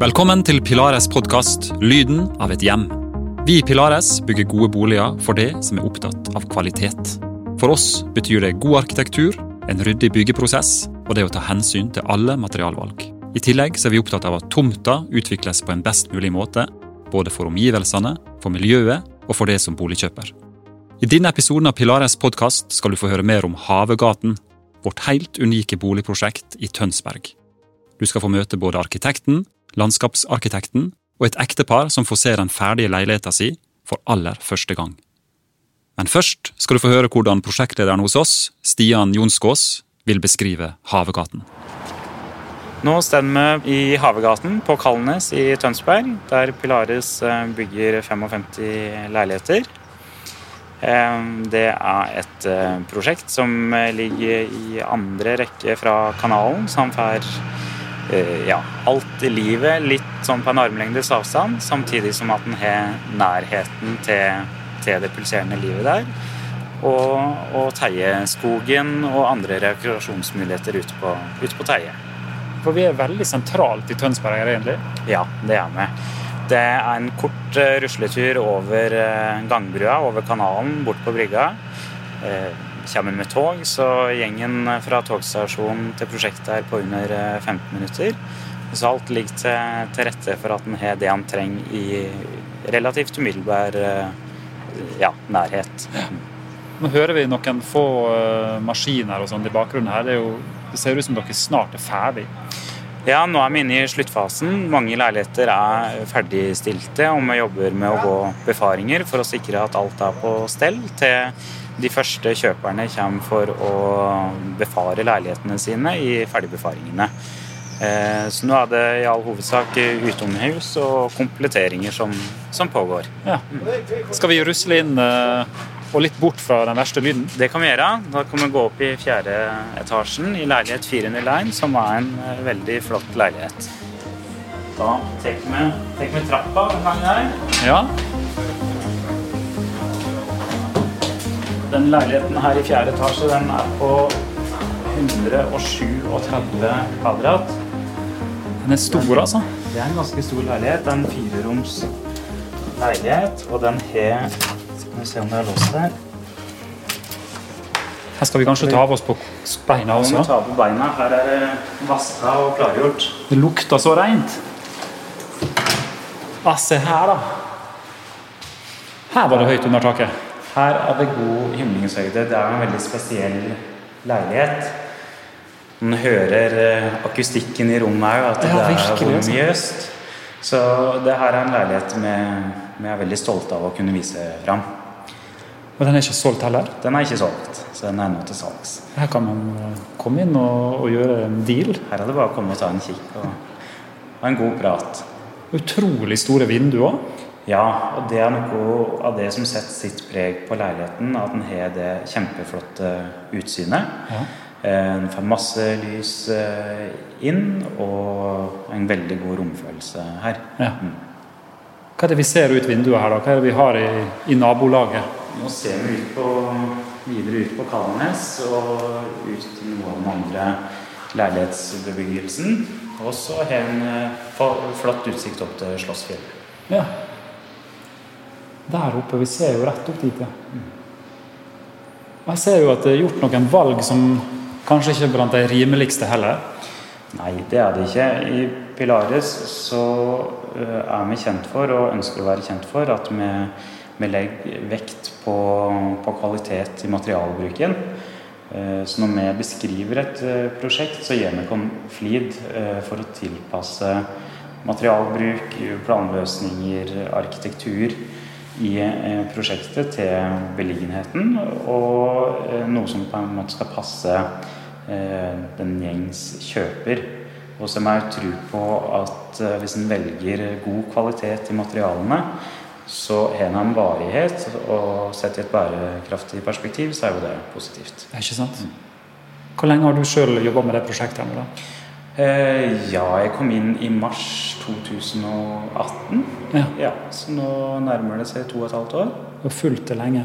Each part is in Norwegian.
Velkommen til Pilares podkast 'Lyden av et hjem'. Vi i Pilares bygger gode boliger for det som er opptatt av kvalitet. For oss betyr det god arkitektur, en ryddig byggeprosess og det å ta hensyn til alle materialvalg. I tillegg er vi opptatt av at tomta utvikles på en best mulig måte, både for omgivelsene, for miljøet og for det som boligkjøper. I denne episoden av Pilares podkast skal du få høre mer om Havegaten, vårt helt unike boligprosjekt i Tønsberg. Du skal få møte både arkitekten, landskapsarkitekten og et ektepar som får se den ferdige leiligheta si for aller første gang. Men først skal du få høre hvordan prosjektlederen hos oss, Stian Jonskås, vil beskrive Havegaten. Nå står vi i Havegaten på Kalnes i Tønsberg, der Pilares eh, bygger 55 leiligheter. Eh, det er et eh, prosjekt som ligger i andre rekke fra kanalen, som får ja, alt i livet litt sånn på en armlengdes avstand, samtidig som at den har nærheten til, til det pulserende livet der. Og, og Teieskogen og andre rekreasjonsmuligheter ute på, ute på Teie. For vi er veldig sentralt i Tønsberg, egentlig? Ja, det er vi. Det er en kort rusletur over gangbrua, over kanalen, bort på brygga. Kommer med tog, så gjengen fra togstasjonen til prosjektet er på under 15 minutter. Så alt ligger til, til rette for at en har det han trenger i relativt umiddelbar ja, nærhet. Nå hører vi noen få maskiner og sånn i bakgrunnen her. Det, jo, det ser ut som dere snart er ferdig. Ja, nå er vi inne i sluttfasen. Mange leiligheter er ferdigstilte, og vi jobber med å gå befaringer for å sikre at alt er på stell til de første kjøperne kommer for å befare leilighetene sine i ferdigbefaringene. Så nå er det i all hovedsak utomhus og kompletteringer som, som pågår. Ja. Skal vi rusle inn og litt bort fra den verste lyden? Det kan vi gjøre. Da kan vi gå opp i fjerde etasjen i leilighet 401, som er en veldig flott leilighet. Da tar vi, trappa den her. Ja. Den leiligheten her i fjerde etasje den er på 137 kvadrat. Den er stor, altså? Det er en ganske stor leilighet. Det er en fireroms leilighet, og den har Skal vi se om det er låst her. Her skal vi kanskje ta av oss på beina Vi må også? ta på beina. Her er det vaska og klargjort. Det lukter så rent. Ah, se her, da. Her var det høyt under taket. Her er det god himlingshøyde. Det er en veldig spesiell leilighet. Man hører eh, akustikken i rommet òg, at det Ja, er virkelig, altså. Så det her er en leilighet vi vi er veldig stolte av å kunne vise fram. Og den er ikke solgt heller. Den er ikke solgt, så den er nå til salgs. Her kan man eh, komme inn og, og gjøre en deal. Her er det bare å komme og ta en kikk og ha en god prat. Utrolig store vinduer. Ja, og det er noe av det som setter sitt preg på leiligheten. At den har det kjempeflotte utsynet. Ja. Eh, Den får masse lys eh, inn, og en veldig god romfølelse her. Ja. Mm. Hva er det vi ser ut vinduet her, da? Hva er det vi har i, i nabolaget? Nå ser vi ut på, videre ut på Kalnes og ut til noe av den andre leilighetsbebyggelsen. Og så har en eh, flott utsikt opp til Slåssfjellet. Ja. Der oppe. Vi ser jo rett opp dit, ja. Og Jeg ser jo at det er gjort noen valg som kanskje ikke er blant de rimeligste heller. Nei, det er det ikke. I Pilaris så er vi kjent for, og ønsker å være kjent for, at vi, vi legger vekt på, på kvalitet i materialbruken. Så når vi beskriver et prosjekt, så gir vi oss flid for å tilpasse materialbruk, planløsninger, arkitektur i eh, prosjektet til beliggenheten, og eh, noe som på en måte skal passe eh, den gjengs kjøper. Og som jeg tro på at hvis en velger god kvalitet i materialene, så har en en varighet, og sett i et bærekraftig perspektiv, så er jo det positivt. Er ikke sant? Hvor lenge har du sjøl jobba med det prosjektet? Eh, ja, jeg kom inn i mars 2018. Ja. Ja, så nå nærmer det seg to og et halvt år. Og har fulgt det lenge.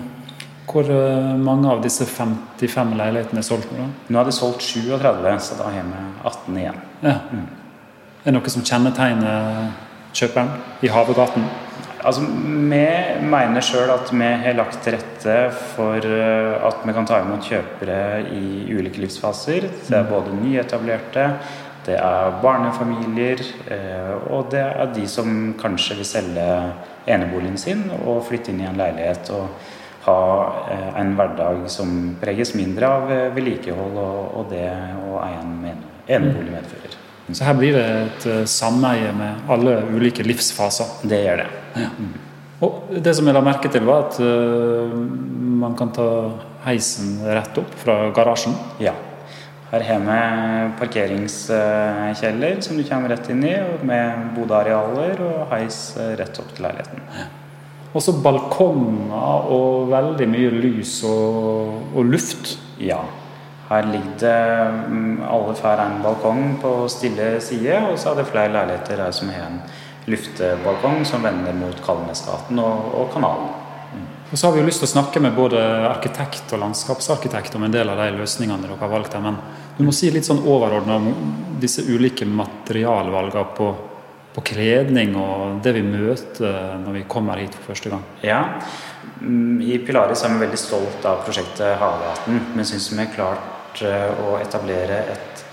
Hvor eh, mange av disse 55 leilighetene er solgt nå? Nå er det solgt 37, så da har vi 18 igjen. Ja. Er det noe som kjennetegner kjøperen i Havegaten? Altså, Vi mener sjøl at vi har lagt til rette for eh, at vi kan ta imot kjøpere i ulike livsfaser. Det er både nyetablerte, det er barnefamilier, eh, og det er de som kanskje vil selge eneboligen sin og flytte inn i en leilighet og ha eh, en hverdag som preges mindre av vedlikehold og det å eie en enebolig medfører. Så her blir det et sameie med alle ulike livsfaser? Det gjør det. Ja. Og det som jeg la merke til, var at man kan ta heisen rett opp fra garasjen? Ja. Her vi parkeringskjeller som du kommer rett inn i, med bodearealer og heis rett opp til leiligheten. Også balkonger og veldig mye lys og, og, luft. Ja. Her ligger det mm, Alle får en balkong på stille side, og så er det flere leiligheter her som har en luftebalkong som vender mot Kalnesgaten og, og kanalen. Og så har vi jo lyst til å snakke med både arkitekt og landskapsarkitekt om en del av de løsningene dere har valgt her, men du må si litt sånn overordna om disse ulike materialvalgene på, på kledning og det vi møter når vi kommer hit for første gang. Ja, mm, i Pilaris er vi veldig stolt av prosjektet Havgaten. Vi syns vi har klart eh, å etablere et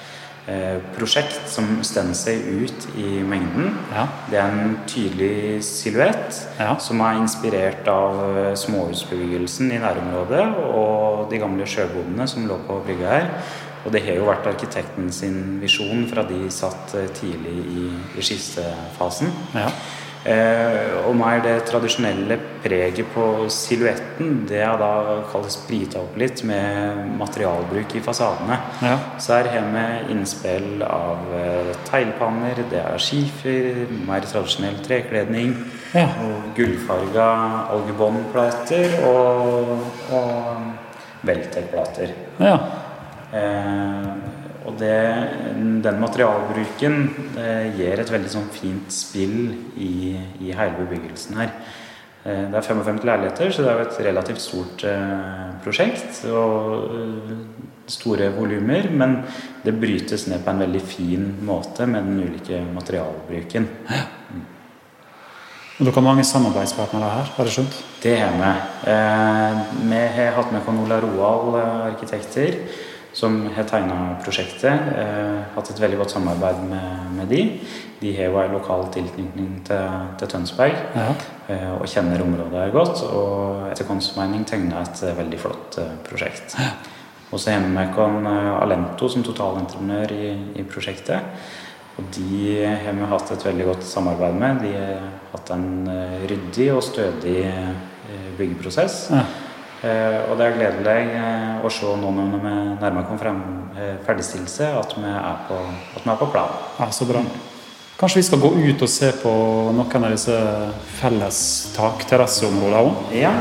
Eh, prosjekt som stender seg ut i mengden. Ja. Det er en tydelig silhuett ja. som er inspirert av eh, småhusbebyggelsen i nærområdet og de gamle sjøbodene som lå på brygga her. Og det har jo vært arkitekten sin visjon fra de satt eh, tidlig i, i skissefasen. Ja. Eh, og mer det tradisjonelle preget på silhuetten, det er da kalles sprita opp litt med materialbruk i fasadene. Ja. Så her har vi innspill av eh, teglpanner, det er skifer, mer tradisjonell trekledning, ja. og gullfarga algebåndplater og, og veltekplater. Ja. Eh, og det, den materialbruken gir et veldig sånn fint spill i, i, hele bebyggelsen her. Eh, det er 55 leiligheter, så det er jo et relativt stort eh, prosjekt. Og store volumer. Men det brytes ned på en veldig fin måte med den ulike materialbruken. Mm. Og Dere har mange samarbeidspartnere her, har jeg skjønt? Det har vi. Eh, vi har hatt med Con Ola Roald arkitekter som har tegna prosjektet. Eh, hatt et veldig godt samarbeid med, med de. De har jo en lokal tilknytning til, til Tønsberg ja. eh, og kjenner området her godt. Og etter vår mening tegna et eh, veldig flott prosjekt. Ja. Og så har vi med oss Alento som totalentreprenør i, i, prosjektet. Og de har vi hatt et veldig godt samarbeid med. De har hatt en ryddig og stødig byggeprosess. Ja. Eh, og det er gledelig eh, å se nå når vi nærmere kommer frem eh, ferdigstillelse, at vi er på, at vi er på plan. Ja, Så bra. Kanskje vi skal gå ut og se på noen av disse felles takterrasseområdene òg? Ja.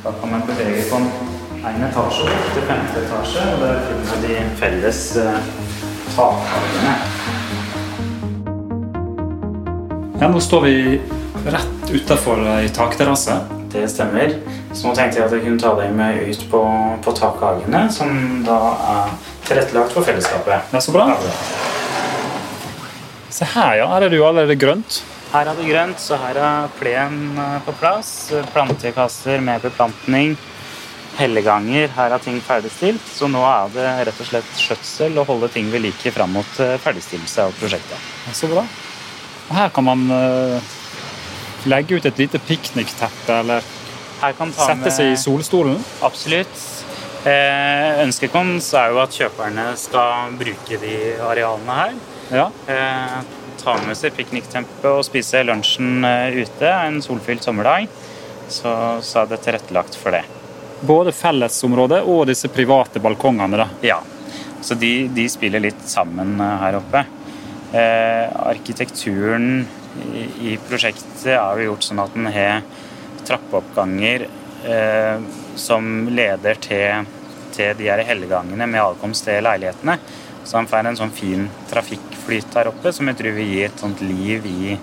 Da kan man bevege på en etasje til femte etasje, og der finner vi de felles takhallene. Ja, nå står vi rett utafor ei takterrasse. Det stemmer. Så nå tenkte jeg at jeg kunne ta deg med ut på, på takhagene, som da er tilrettelagt for fellesskapet. Er så bra. Se her, ja. Her er det jo allerede grønt. Her er det grønt, så her er plen eh, på plass. Plantekasser med beplantning. Helleganger. Her er ting ferdigstilt. Så nå er det rett og slett skjøtsel å holde ting ved like fram mot eh, ferdigstillelse av prosjektet. Er så bra. Og her kan man uh legge ut et lite piknikteppe eller sette seg i solstolen? Absolutt. Eh, ønsket vårt er jo at kjøperne skal bruke de arealene her. Ja. Eh, ta med seg pikniktempe og spise lunsjen eh, ute en solfylt sommerdag. Så, så, er det tilrettelagt for det. Både fellesområdet og disse private balkongene? da? Ja. Så de, de spiller litt sammen eh, her oppe. Eh, arkitekturen i, prosjektet er det gjort sånn at en har trappeoppganger eh, som leder til, til de her helligangene med adkomst til leilighetene. Så han får en sånn fin trafikkflyt her oppe som jeg tror vil gi et sånt liv i,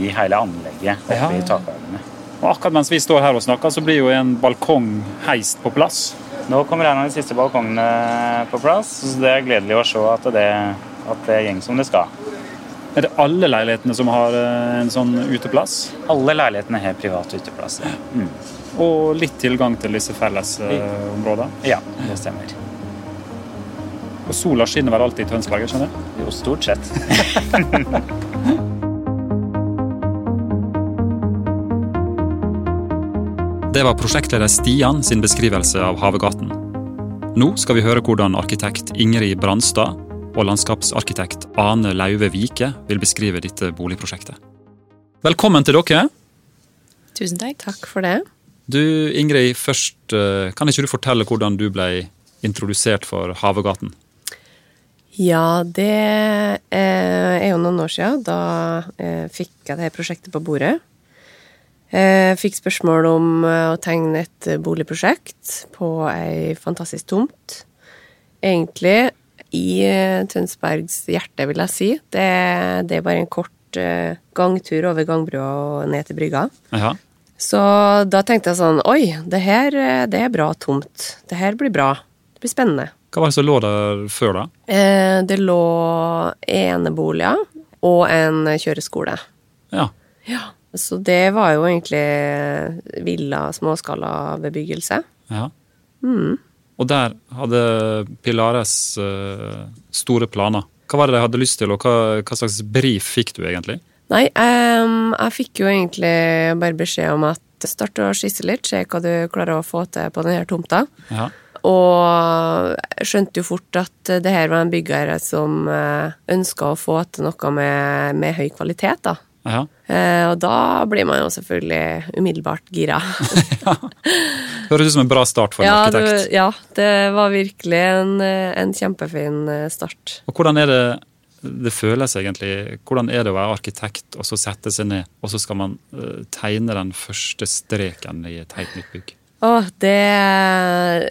i hele anlegget oppe ja. i takhagene. Og akkurat mens vi står her og snakker, så blir jo en balkong heist på plass. Nå kommer en av de siste balkongene på plass, så det er gledelig å se at det, at det går som det skal. Er det alle leilighetene som har eh, en sånn uteplass? Alle leilighetene har privat uteplass. Ja. Mm. Og litt tilgang til disse fellesområdene? Ja, det stemmer. Og sola skinner vel alltid i Tønsberg? skjønner jeg? Jo, stort sett. Det var prosjektleder Stian sin beskrivelse av Havegaten. Nå skal vi høre hvordan arkitekt Ingrid Brandstad og landskapsarkitekt Ane Lauve Vike vil beskrive dette boligprosjektet. Velkommen til dere. Tusen takk. Takk for det. Du Ingrid, først eh, kan ikke du fortelle hvordan du ble introdusert for Havegaten? Ja, det eh, er jo noen år siden. Da eh, fikk jeg dette prosjektet på bordet. Jeg fikk spørsmål om å tegne et boligprosjekt på ei fantastisk tomt. Egentlig i Tønsbergs hjerte, vil jeg si. Det, det er bare en kort gangtur over gangbrua og ned til brygga. Aha. Så da tenkte jeg sånn Oi, det her det er bra tomt. Det her blir bra. Det blir spennende. Hva var det som lå der før, da? Eh, det lå eneboliger og en kjøreskole. Ja. Ja. Så det var jo egentlig villa, småskala bebyggelse. ja. Mm. Og der hadde Pilares eh, store planer. Hva var det de hadde lyst til, og hva, hva slags brief fikk du egentlig? Nei, um, jeg fikk jo egentlig bare beskjed om at start å skisse litt, se hva du klarer å få til på denne tomta. Ja. Og skjønte jo fort at det her var en byggherre som ønska å få til noe med, med høy kvalitet, da. Ja. Eh, Og da blir man jo selvfølgelig umiddelbart gira. Høres ut som en bra start for en ja, arkitekt. det, ja, det var virkelig en, en kjempefin eh, start. Og hvordan er det det føles egentlig? Hvordan er det å være arkitekt og så sette seg ned, og så skal man eh, tegne den første streken i et helt nytt bygg? Åh, det eh,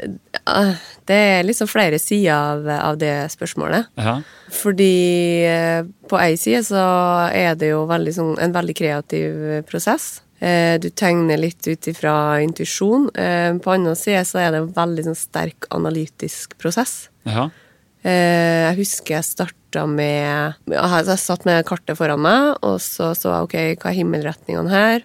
Det er liksom flere sider av, av det spørsmålet. Ja. Fordi eh, på ei side så er det jo veldig sånn, en veldig kreativ prosess. Eh, Du tegner litt ut ifra intuisjon. Eh, På andre side så er det en veldig sånn sterk analytisk prosess. ja. Jeg husker jeg starta med jeg satt med kartet foran meg, og så så jeg ok, hva er himmelretningene her?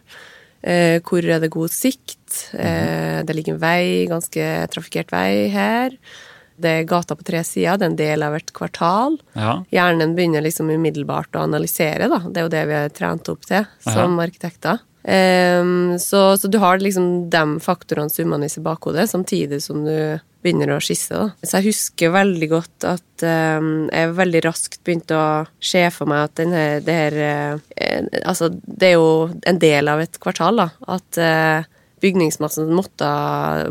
Eh, Hvor er det god sikt? Eh, Det ligger en vei, ganske trafikkert vei her. Det er gata på tre sider, det er en del av et kvartal. ja. Hjernen begynner liksom umiddelbart å analysere, da. Det er jo det vi er trent opp til som arkitekter. Um, så, så du har liksom de faktorene summende i bakhodet, samtidig som du begynner å skisse. da. Så jeg husker veldig godt at um, jeg veldig raskt begynte å se for meg at denne, det her eh, Altså, det er jo en del av et kvartal, da. At eh, bygningsmassen måtte,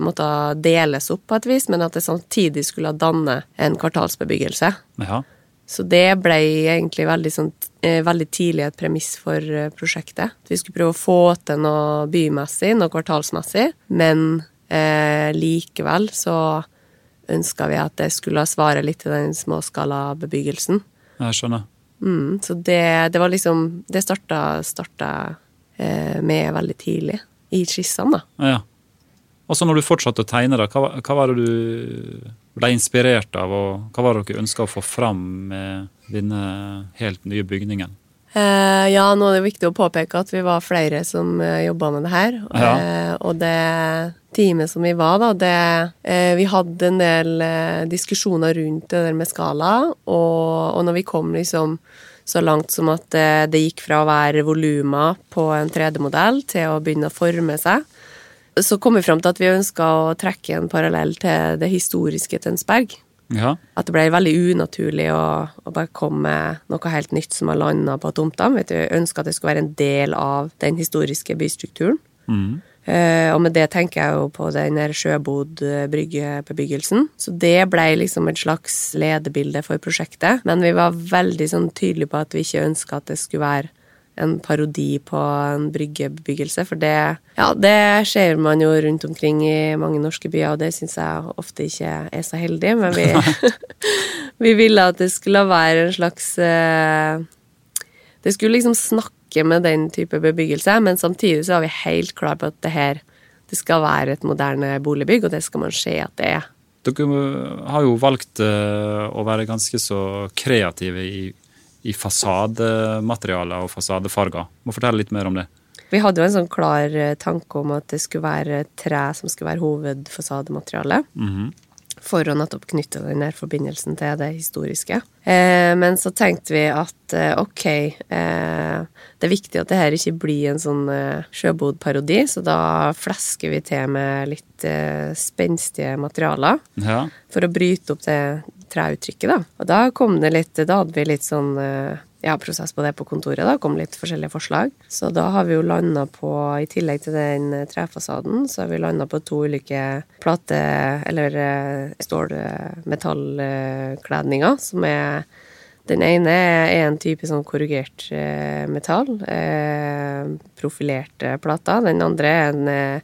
måtte deles opp på et vis, men at det samtidig skulle danne en kvartalsbebyggelse. ja. Så det ble egentlig veldig, sånn, eh, veldig tidlig et premiss for eh, prosjektet. Vi skulle prøve å få til noe bymessig, noe kvartalsmessig, men eh, likevel så ønska vi at det skulle svare litt til den småskalabebyggelsen. Jeg skjønner. Mm, så det, det var liksom Det starta, starta eh, med veldig tidlig, i skissene, da. Ja. Og så når du fortsatte å tegne, da, hva, hva var det du ble inspirert av, og hva var det dere ønska å få fram med denne helt nye bygningen? Eh, ja, nå er det viktig å påpeke at vi var flere som uh, jobba med det her. Ja. Eh, og det teamet som vi var, da, det eh, Vi hadde en del eh, diskusjoner rundt det der med skala, og, og når vi kom liksom så langt som at det, det gikk fra å være volumer på en 3D-modell til å begynne å forme seg, så kom vi fram til at vi ønska å trekke en parallell til det historiske Tønsberg. Ja. At det ble veldig unaturlig å, å bare komme med noe helt nytt som har landa på tomta. Vet du, Jeg ønska at det skulle være en del av den historiske bystrukturen. Mm. Uh, og med det tenker jeg jo på den sjøbod-bryggebebyggelsen. Så det ble liksom et slags ledebilde for prosjektet. Men vi var veldig sånn tydelige på at vi ikke ønska at det skulle være en parodi på en bryggebebyggelse. For det, ja, det ser man jo rundt omkring i mange norske byer, og det syns jeg ofte ikke er så heldig. Men vi, vi ville at det skulle være en slags eh, Det skulle liksom snakke med den type bebyggelse, men samtidig så var vi helt klar på at det her det skal være et moderne boligbygg, og det skal man se at det er. Dere har jo valgt eh, å være ganske så kreative i, i fasadematerialer og fasadefarger. Må fortelle litt mer om det. Vi hadde jo en sånn klar eh, tanke om at det skulle være tre som skulle være hovedfasademateriale. -hmm. For å nettopp knytte den der forbindelsen til det historiske. Eh, men så tenkte vi at eh, ok, eh, det er viktig at det her ikke blir en sånn eh, sjøbodparodi, så da flesker vi til med litt eh, spenstige materialer Ja. for å bryte opp det treuttrykket, da. Og da kom det litt Da hadde vi litt sånn eh, ja, prosess på det på kontoret. Da kom litt forskjellige forslag. Så da har vi jo landa på, i tillegg til den eh, trefasaden, så har vi landa på to ulike plate- eller stålmetallkledninger, som er den ene er en type sånn korrugert eh, metall, eh, profilerte plater. Den andre er en, eh,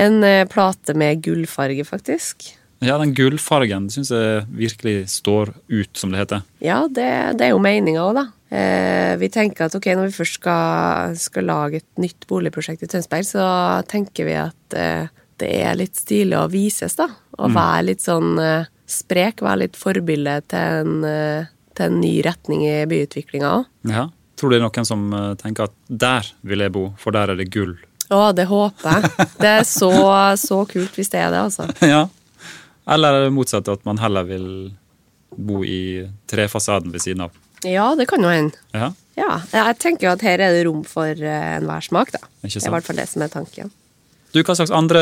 en eh, plate med gullfarge, faktisk. Ja, den gullfargen syns jeg virkelig står ut, som det heter. Ja, det, det er jo meninga òg, da. Eh, vi tenker at ok, når vi først skal, skal lage et nytt boligprosjekt i Tønsberg, så tenker vi at eh, det er litt stilig å vises, da. Å være litt sånn eh, sprek, være litt forbilde til en, eh, til en ny retning i byutviklinga òg. Ja. Tror du det er noen som eh, tenker at der vil jeg bo, for der er det gull? Å, det håper jeg. Det er så, så kult hvis det er det, altså. ja. Eller er motsatt, at man heller vil bo i trefasaden ved siden av? Ja, det kan jo hende. Ja. Ja, jeg tenker jo at her er det rom for eh, enhver smak, da. Ikke Det er i hvert fall det som er tanken. Du, Hva slags andre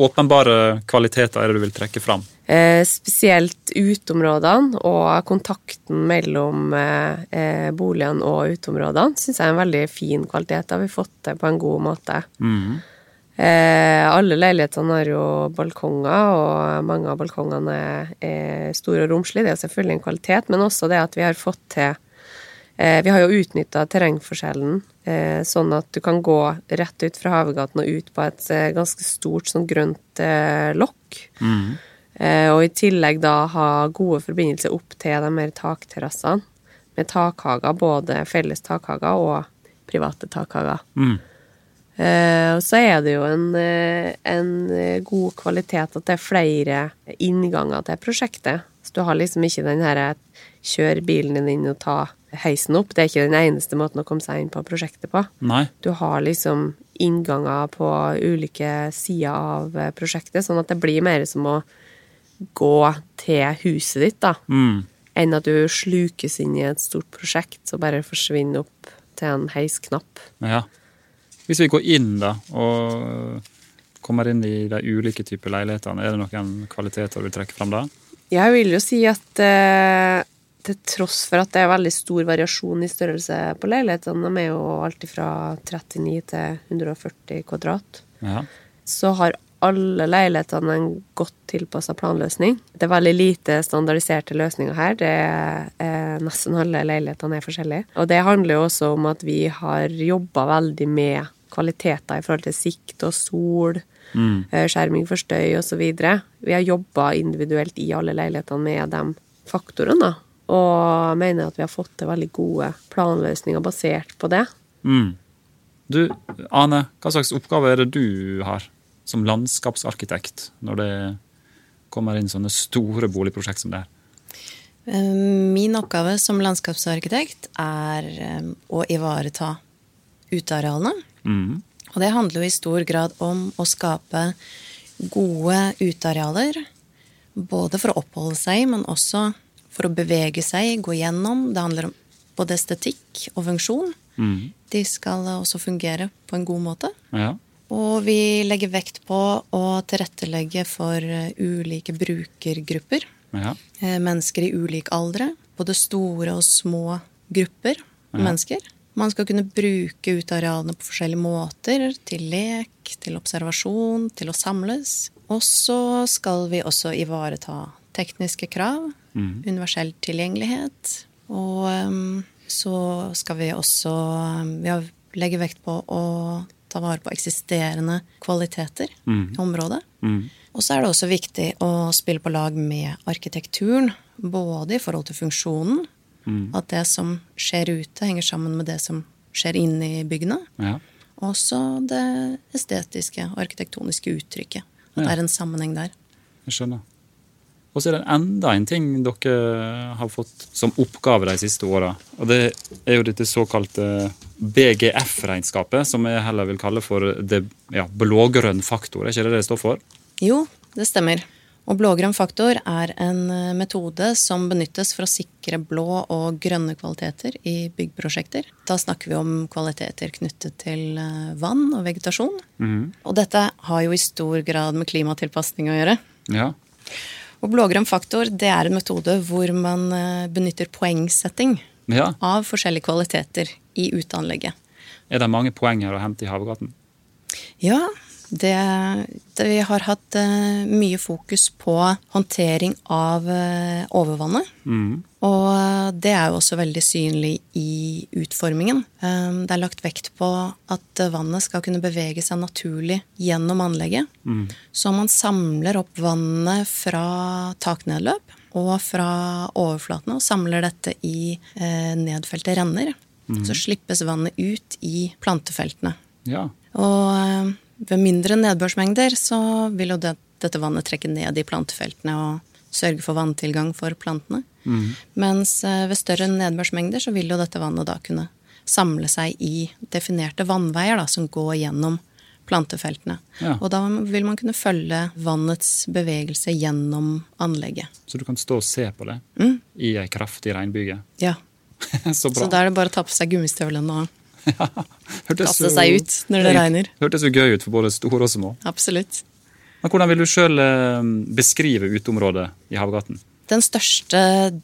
åpenbare kvaliteter er det du vil trekke fram? Eh, spesielt uteområdene og kontakten mellom eh, eh, boligene og uteområdene syns jeg er en veldig fin kvalitet. Det har vi fått til på en god måte. Mhm. Eh, alle leilighetene har jo balkonger, og mange av balkongene er, er store og romslige. Det er selvfølgelig en kvalitet, men også det at vi har fått til eh, Vi har jo utnytta terrengforskjellen, eh, sånn at du kan gå rett ut fra Havegaten og ut på et eh, ganske stort sånn grønt eh, lokk. Mm. Eh, og i tillegg da ha gode forbindelser opp til de mer takterrassene. Med takhager, både felles takhager og private takhager. Mhm. Eh, og så er det jo en, eh, en eh, god kvalitet at det er flere innganger til prosjektet. Så du har liksom ikke den her kjør bilen din inn og ta heisen opp. Det er ikke den eneste måten å komme seg inn på prosjektet på. Nei. Du har liksom innganger på ulike sider av prosjektet, sånn at det blir mer som å gå til huset ditt, da, Mm. enn at du slukes inn i et stort prosjekt og bare forsvinner opp til en heisknapp. Ja. Hvis vi går inn da, og kommer inn i de ulike typer leilighetene, er det noen kvaliteter du vil trekke fram da? Jeg vil jo si at eh, til tross for at det er veldig stor variasjon i størrelse på leilighetene, de er jo alltid fra 39 til 140 kvadrat, Ja. så har alle leilighetene en godt tilpassa planløsning. Det er veldig lite standardiserte løsninger her. Det er, eh, nesten alle leilighetene er forskjellige. Og det handler jo også om at vi har jobba veldig med kvaliteter i forhold til sikt og sol, Mhm. eh, skjerming for støy osv. Vi har jobba individuelt i alle leilighetene med de faktorene. Og mener at vi har fått til veldig gode planløsninger basert på det. Mm. Du, Ane, hva slags oppgave er det du har som landskapsarkitekt når det kommer inn sånne store boligprosjekt som det her? Eh, Min oppgave som landskapsarkitekt er eh, å ivareta utearealene. Mm. Og det handler jo i stor grad om å skape gode utearealer. Både for å oppholde seg, men også for å bevege seg, gå gjennom. Det handler om både estetikk og funksjon. Mm. De skal også fungere på en god måte. Ja. Og vi legger vekt på å tilrettelegge for eh, ulike brukergrupper. Ja. Eh, Mennesker i ulik aldre. Både store og små grupper ja. mennesker. Man skal kunne bruke utearealene på forskjellige måter. Til lek, til observasjon, til å samles. Og så skal vi også ivareta tekniske krav. Universell tilgjengelighet. Og em, så skal vi også Vi har- legger vekt på å ta vare på eksisterende kvaliteter i området. Mm. Og så er det også viktig å spille på lag med arkitekturen. Både i forhold til funksjonen, at det som skjer ute, henger sammen med det som skjer inne i byggene. ja. Og også det estetiske, og arkitektoniske uttrykket. At Ja. det er en sammenheng der. Jeg skjønner. Og så er det enda en ting dere har fått som oppgave de siste åra. Og det er jo dette såkalte BGF-regnskapet, som jeg heller vil kalle for det ja, blågrønn faktor. Er ikke det det står for? Jo, det stemmer. Og blågrønn faktor er en eh, metode som benyttes for å sikre blå og grønne kvaliteter i byggprosjekter. Da snakker vi om kvaliteter knyttet til eh, vann og vegetasjon. Mhm. Og dette har jo i stor grad med klimatilpasning å gjøre. Ja. Og blågrønn faktor det er en metode hvor man eh, benytter poengsetting ja. av forskjellige kvaliteter i uteanlegget. Er det mange poeng her å hente i Havgaten? Ja, det, det, vi har hatt uh, mye fokus på håndtering av uh, overvannet. Mm. Og eh, det er jo også veldig synlig i utformingen. Um, det er lagt vekt på at vannet skal kunne bevege seg naturlig gjennom anlegget. Mm. Så man samler opp vannet fra taknedløp og fra overflatene og samler dette i eh, nedfelte renner. Så slippes vannet ut i plantefeltene. Ja. Og eh, ved mindre nedbørsmengder så vil jo det, dette vannet trekke ned i plantefeltene og sørge for vanntilgang for plantene. Mens eh, ved større nedbørsmengder så vil jo dette vannet da kunne samle seg i definerte vannveier da, som går gjennom plantefeltene. Ja. Og da vil man kunne følge vannets bevegelse gjennom anlegget. Så du kan stå og se på det Mm. i ei kraftig regnbyge. Ja, Så bra. Så da er det bare å ta på seg gummistøvlene og Hørtes kaste så- seg ut når det regner. Hørtes jo gøy ut for både store og små. Absolutt. Men hvordan vil du sjøl beskrive uteområdet i Havgaten? Den største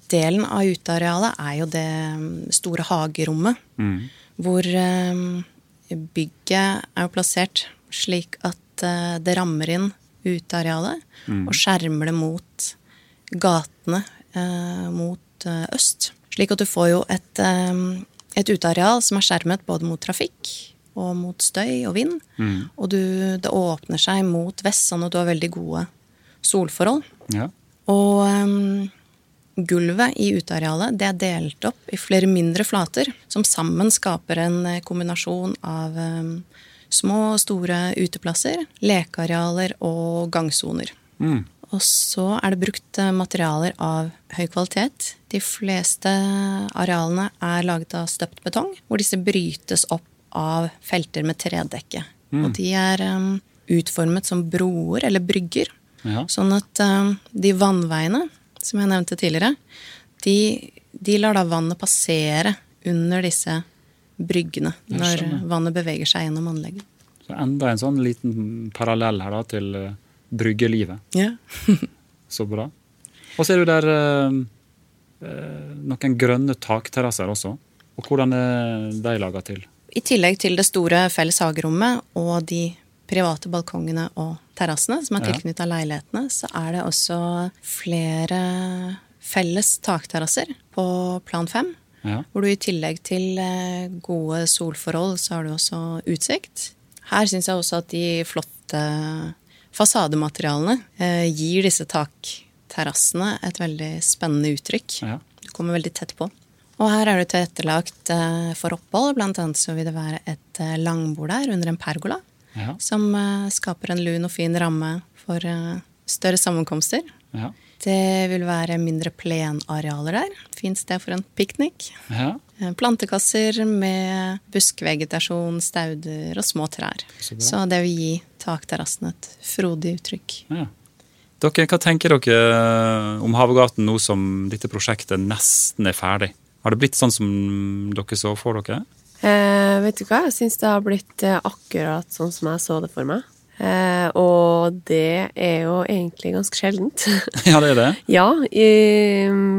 delen av utearealet er jo det mm, store hagerommet. Mm. Hvor eh, bygget er jo plassert slik at eh, det rammer inn utearealet og skjermer det mot gatene eh, mot eh, øst. Slik at du får jo et, et uteareal som er skjermet både mot trafikk og mot støy og vind. Og du, det åpner seg mot vest, sånn at du har veldig gode solforhold. Ja. Og um, gulvet i utearealet det er delt opp i flere mindre flater, som sammen skaper en kombinasjon av ehm, små og store uteplasser, lekearealer og gangsoner. Mm. Og så er det brukt eh, materialer av høy kvalitet. De fleste arealene er laget av støpt betong, hvor disse brytes opp av felter med tredekke. Og de er um, utformet som broer eller brygger, Ja. Sånn at um, de vannveiene, som jeg nevnte tidligere, de, de lar da vannet passere under disse bryggene når vannet beveger seg gjennom anlegget. Så enda en sånn liten parallell her da til eh, bryggelivet. Ja. Så bra. Og så er det der eh, eh, noen grønne takterrasser også. Og hvordan er de laga til? I tillegg til det store felles hagerommet og de private balkongene og terrassene som er Ja. leilighetene, så er det også flere felles takterrasser på plan fem. Ja. Hvor du i tillegg til eh, gode solforhold, så har du også utsikt. Her syns jeg også at de flotte fasadematerialene eh, gir disse takterrassene et veldig spennende uttrykk. Ja. Du kommer veldig tett på. Og her er det tilrettelagt eh, for opphold. Blant annet så vil det være et langbord der under en pergola. Ja. Som skaper en lun og fin ramme for større sammenkomster. Ja. Det vil være mindre plenarealer der. Fint sted for en piknik. ja. Eh, Plantekasser med buskvegetasjon, stauder og små trær. Så. Så det vil gi takterrassen et frodig uttrykk. ja. Dere, hva tenker dere om Havgaten nå som dette prosjektet nesten er ferdig? Har det blitt sånn som dere så for dere? Eh, vet du hva, jeg syns det har blitt eh, akkurat sånn som jeg så det for meg. Eh, og det er jo egentlig ganske sjeldent. ja, det er det. ja, i,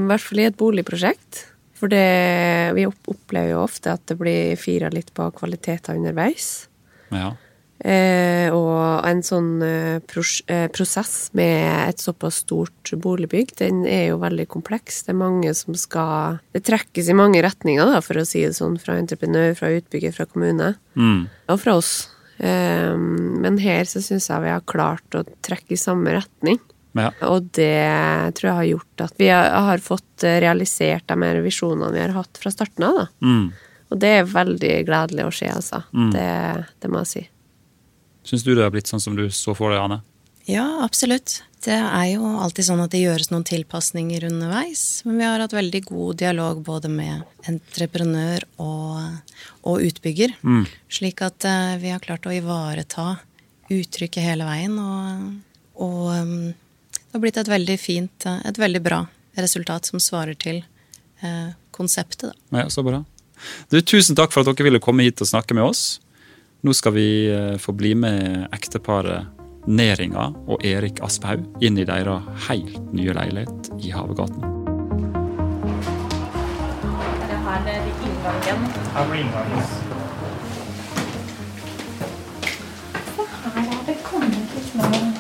hvert fall i et boligprosjekt. For det, vi opplever jo ofte at det blir fira litt på kvaliteter underveis. Ja. Eh, og en sånn eh, pros eh, prosess med et såpass stort boligbygg, den er jo veldig kompleks. Det er mange som skal Det trekkes i mange retninger, da, for å si det sånn, fra entreprenør, fra utbygger, fra kommune. Mm. Og fra oss. Eh, men her så syns jeg vi har klart å trekke i samme retning. ja. Og det tror jeg har gjort at vi har, fått eh, realisert de her visjonene vi har hatt fra starten av. da. Mm. Og det er veldig gledelig å se, altså. Det, det må jeg si. Syns du det har blitt sånn som du så for deg, Anne? Ja, absolutt. Det er jo alltid sånn at det gjøres noen tilpasninger underveis. Men vi har hatt veldig god dialog både med entreprenør og, og utbygger. Mm. Slik at uh, vi har klart å ivareta uttrykket hele veien. Og, og um, det har blitt et veldig fint, uh, et veldig bra resultat som svarer til eh, konseptet. Da. Ja, så bra. Du, tusen takk for at dere ville komme hit og snakke med oss. Nå skal vi få bli med ekteparet Næringa og Erik Asphaug inn i deres helt nye leilighet i Havegaten. Her det inngangen? Her blir inngangen. Her er det kommet litt noen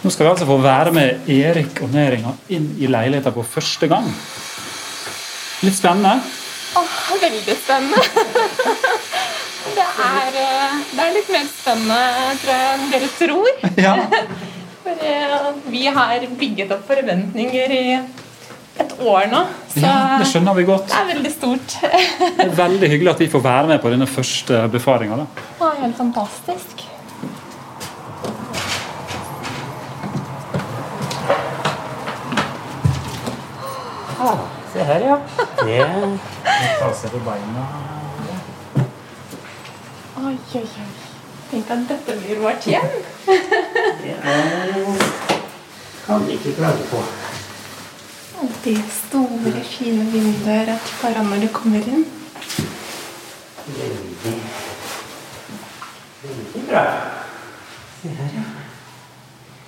Nå skal vi altså få være med Erik og Næringa inn i leiligheta på første gang. Litt spennende? Åh, veldig spennende. Er, eh, det er, litt mer spennende, tror jeg, enn dere tror. Ja. For eh, vi har bygget opp forventninger i et år nå. Så ja, det skjønner vi godt. Det er veldig stort. det er veldig hyggelig at vi får være med på denne første befaringa. Er helt fantastisk. Ah, se her, ja. Det Ta seg på beina. Oi, oi, oi. Tenk at dette blir vårt hjem. det kan vi ikke klage på. De store, fine vinduer rett foran når du kommer inn. Veldig Veldig bra. Se her, ja.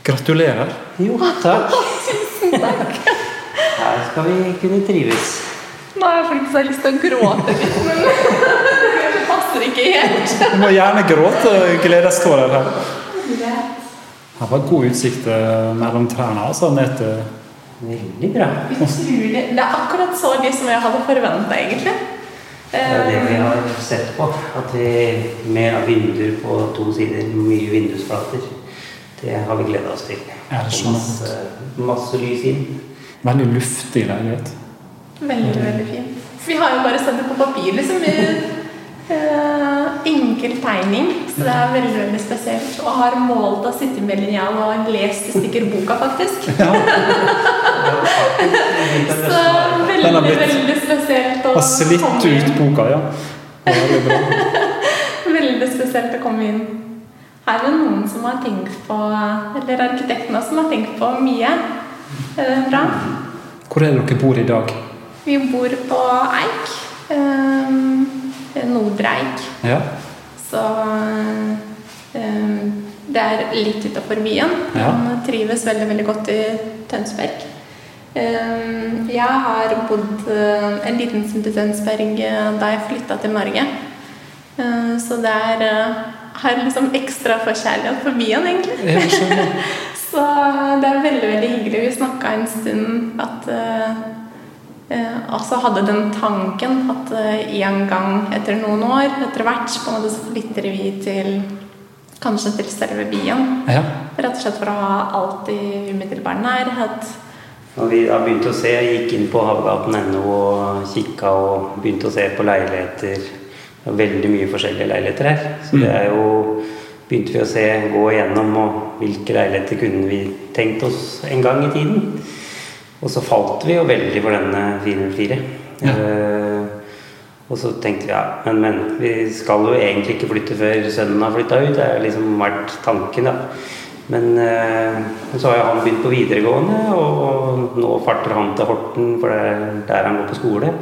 Gratulerer. Jo, takk. Tusen takk. Her skal vi kunne trives. Nå har jeg faktisk lyst til å gråte litt, men passer ikke helt. Du må gjerne gråte gledestårer her. Her var god utsikt eh, mellom trærne. altså ned til Veldig bra. Utrolig. Det er akkurat så lyst som jeg hadde forventa, egentlig. Det er det vi har sett på. At vi med vinduer på to sider, mye vindusflater, det har vi gleda oss til. Er det sånn? Masse, masse lys inn. Veldig luftig leilighet. Veldig, veldig fint. Vi har jo bare sett det på papir, liksom. Uh, enkel tegning, så det er veldig veldig spesielt. Og har målt å sitte med linjal og lest i stykker boka, faktisk. Ja. så veldig, veldig spesielt å Har slitt ut boka, ja. Veldig bra. veldig spesielt å komme inn. Her er det noen som har tenkt på Eller arkitektene som har tenkt på mye. Bra. Hvor er det dere bor i dag? Vi bor på Eik. Um, Nordreik. Ja. Så um, det er litt utafor byen. Ja. Han trives veldig, veldig godt i Tønsberg. Jeg har bodd en liten stund i Tønsberg da jeg flytta til Norge. Så er uh, har liksom ekstra forkjærlighet for byen, egentlig. så det er veldig, veldig hyggelig. Vi snakka en stund at Eh, altså hadde den tanken at eh, en gang etter noen år, etter hvert, på en måte så flytter vi til kanskje til selve byen. Ja. Rett og slett for å ha alt i umiddelbar nærhet. Når vi da begynte å se, gikk inn på havgaten.no og kikka og begynte å se på leiligheter. Det er veldig mye forskjellige leiligheter her. Så det er jo begynte vi å se, gå igjennom og hvilke leiligheter kunne vi tenkt oss en gang i tiden. Og så falt vi jo veldig for denne 404. Ja. Uh, og så tenkte vi ja, men, men, vi skal jo egentlig ikke flytte før sønnen har flytta ut. Det har liksom vært tanken, da. Men uh, så har jo han begynt på videregående, og nå farter han til Horten, for det er der han går på skole.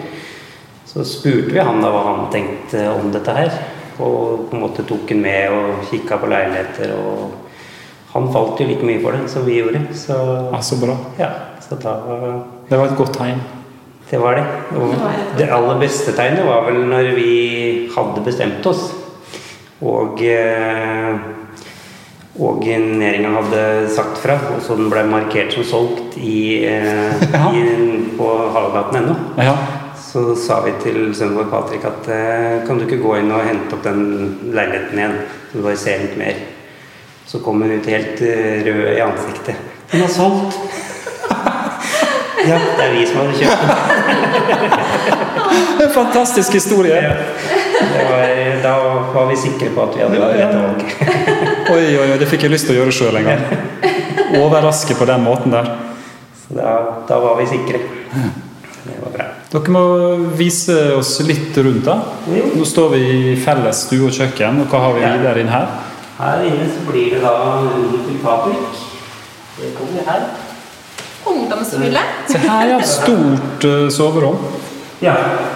Så spurte vi han da hva han tenkte om dette her. Og på en måte tok han med og kikka på leiligheter. og han falt jo like mye for det som vi gjorde. Så, ja, så bra. Ja, så da, det var et godt tegn. Det var det. Og det aller beste tegnet var vel når vi hadde bestemt oss. Og eh, og næringa hadde sagt fra, og så den ble markert som solgt i, eh, ja. i på Havegaten.no. Ja. Så sa vi til sønnen vår Patrick at eh, kan du ikke gå inn og hente opp den leiligheten igjen? Så du bare ser litt mer. Så kom hun ut helt rød i ansiktet. Den er solgt! Ja, det er vi som hadde kjøpt den. en fantastisk historie. Ja. Var, da var vi sikre på at vi hadde gjort rett valg. oi, oi, oi, det fikk jeg lyst til å gjøre sjøl en gang. overraske på den måten der. Så da, da var vi sikre. Det var bra. Dere må vise oss litt rundt. da. Nå står vi i felles stue og kjøkken, og hva har vi videre inn her? Her inne så blir det da under til Fabrik. Det kommer her. Ungdomshule. Se her, ja. Stort uh, soverom. Ja,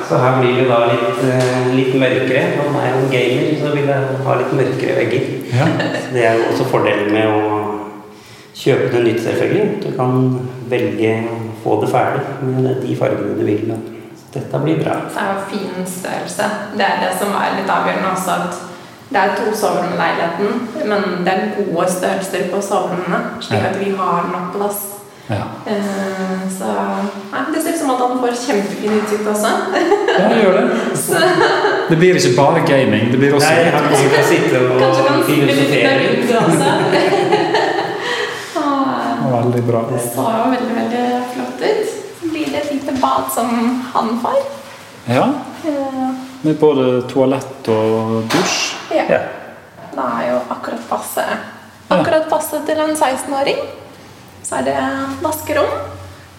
så her blir det da litt, uh, litt mørkere. Når man er en gamer, så vil jeg ha litt mørkere vegger. Ja. Det er jo også fordelen med å kjøpe det nytt, selvfølgelig. Du kan velge å få det ferdig med de fargene du vil. Dette blir bra. Så er jo fin størrelse. Det er det som er litt avgjørende også. at Det er to soverom i leiligheten, men det er gode størrelser på soverommene. Slik at vi har nok plass. Ja. Eh, Så nei, Det ser ut som at han får kjempefin utsikt også. ja, det gjør det. Det blir ikke bare gaming. Det blir også Nei, han kan sitte og Kanskje kan sitte litt der filosofere. ute også. Åh, veldig bra. Det så jo veldig, veldig flott ut. Så blir det et lite bad som han får. Ja, Eh, med både toalett og dusj. Ja. Ja. Det er jo akkurat passe. Akkurat passe til en 16-åring. Så er det vaskerom.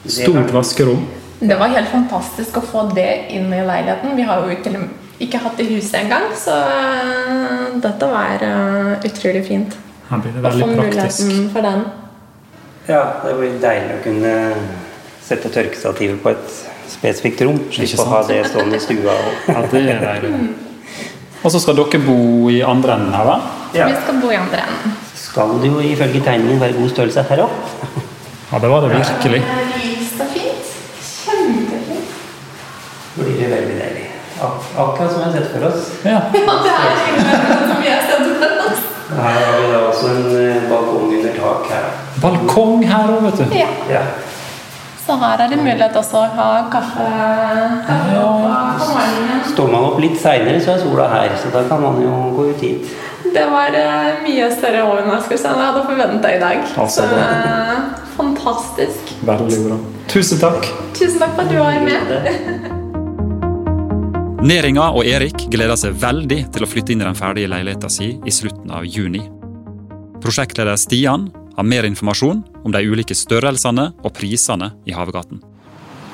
Stort vaskerom. Det var helt fantastisk å få det inn i leiligheten. Vi har jo til og med ikke hatt det i huset engang, så eh, dette var eh, utrolig fint. Her blir det Å få veldig praktisk. for den. Ja, det blir deilig å kunne sette tørkestativet på et spesifikt rom. Slippe å ha det stående i stua. og- Ja, det er deilig. Og så skal dere bo i andre enden her, da? Ja. Vi skal bo i andre enden. Skal det jo ifølge tegningen være god størrelse her opp? Ja, det var det virkelig. Kjempefint. blir det veldig deilig. Ak akkurat som vi har sett for oss. Ja. Ja, det er som vi har sett for oss. Her har vi da også en eh, balkong under tak her. Balkong her òg, vet du. Ja. Ja. Så her er det mulighet også å ha kaffe, kaffe morgenen. Står man opp litt seinere, så er sola her, så da kan man jo gå ut hit. Det var eh, mye større overraskelse enn jeg hadde forventa i dag. Altså, Så eh, fantastisk. Veldig bra. Tusen takk. Tusen takk for at du var med. Neringa og Erik gleder seg veldig til å flytte inn i den ferdige leiligheta si i slutten av juni. Prosjektleder Stian har mer informasjon om de ulike størrelsene og prisene i Havegaten.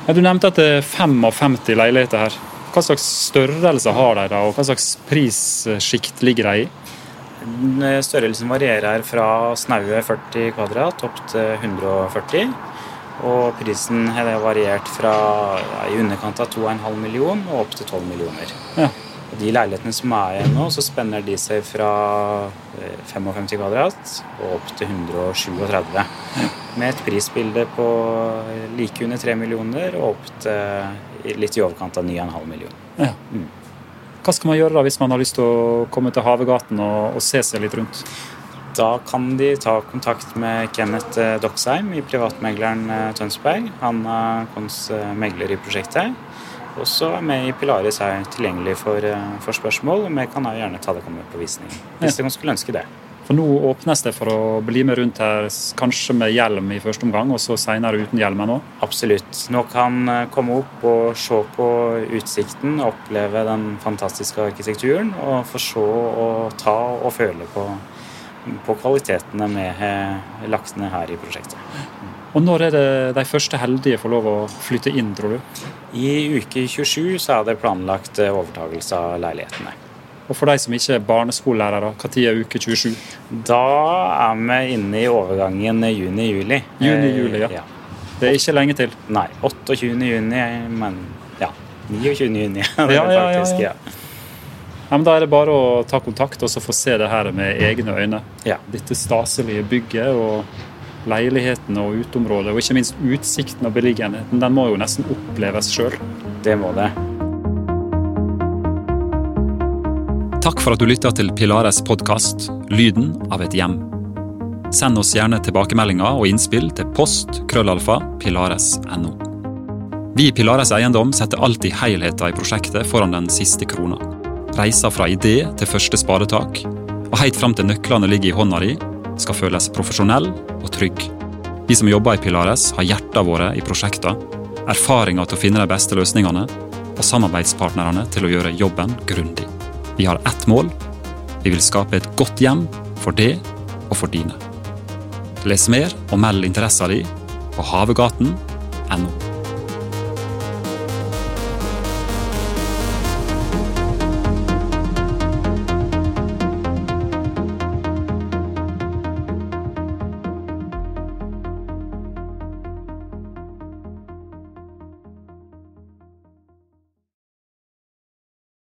Du nevnte at det er 55 leiligheter her. Hva slags størrelse har de, da, og hva slags prissjikt ligger de i? Størrelsen varierer her fra snaue 40 kvadrat opp til 140. Og prisen har variert fra ja, i underkant av 2,5 million og opp til 12 millioner. Ja. Og de leilighetene som er igjen nå, så spenner de seg fra eh, 55 kvadrat og opp til 137. Med et prisbilde på like under 3 millioner og opp til litt i overkant av 9,5 millioner. Ja. Hva skal man gjøre da hvis man har lyst til å komme til Havegaten og, og se seg litt rundt? Da kan de ta kontakt med Kenneth eh, Doxheim i privatmegleren eh, Tønsberg. Han er vår eh, megler i prosjektet. Og så er vi i Pilaris her tilgjengelig for, for spørsmål. og Vi kan gjerne ta det kommet på visning hvis dere skulle ønske det. For nå åpnes det for å bli med rundt her, kanskje med hjelm i første omgang, og så senere uten hjelm ennå? Absolutt. Nå kan eh, komme opp og se på utsikten, oppleve den fantastiske arkitekturen og få se og ta og føle på, på kvalitetene har lagt ned her i prosjektet. Og når er det de første heldige får lov å flytte inn, tror du? I uke 27 så er det planlagt overtakelse overtagelse av leilighetene. Og for de som ikke er barneskolelærere, når er uke 27? Da er vi inne i overgangen juni-juli. Juni-juli, ja. Det er ikke lenge til. Nei, 28. juni, men ja. 29. juni. Ja, ja, ja, faktisk, ja. Ja, men Da er det bare å ta kontakt og så få se det her med egne øyne. Ja. Dette staselige bygget og leiligheten og uteområdet, og ikke minst utsikten og beliggenheten. Den må jo nesten oppleves sjøl. Det må det. Takk for at du lytta til Pilares podkast 'Lyden av et hjem'. Send oss gjerne tilbakemeldinger og innspill til post krøllalfa pilares.no. Vi i Pilares Eiendom setter alltid helheten i prosjektet foran den siste krona. Reisa fra idé til første spadetak, og helt fram til nøklene ligger i hånda di, skal føles profesjonell og trygg. Vi som jobber i Pilares, har hjertene våre i prosjektene, erfaringer til å finne de beste løsningene, og samarbeidspartnerne til å gjøre jobben grundig. Vi har ett mål. Vi vil skape et godt hjem for deg og for dine. Les mer og meld interessa di på havegaten.no.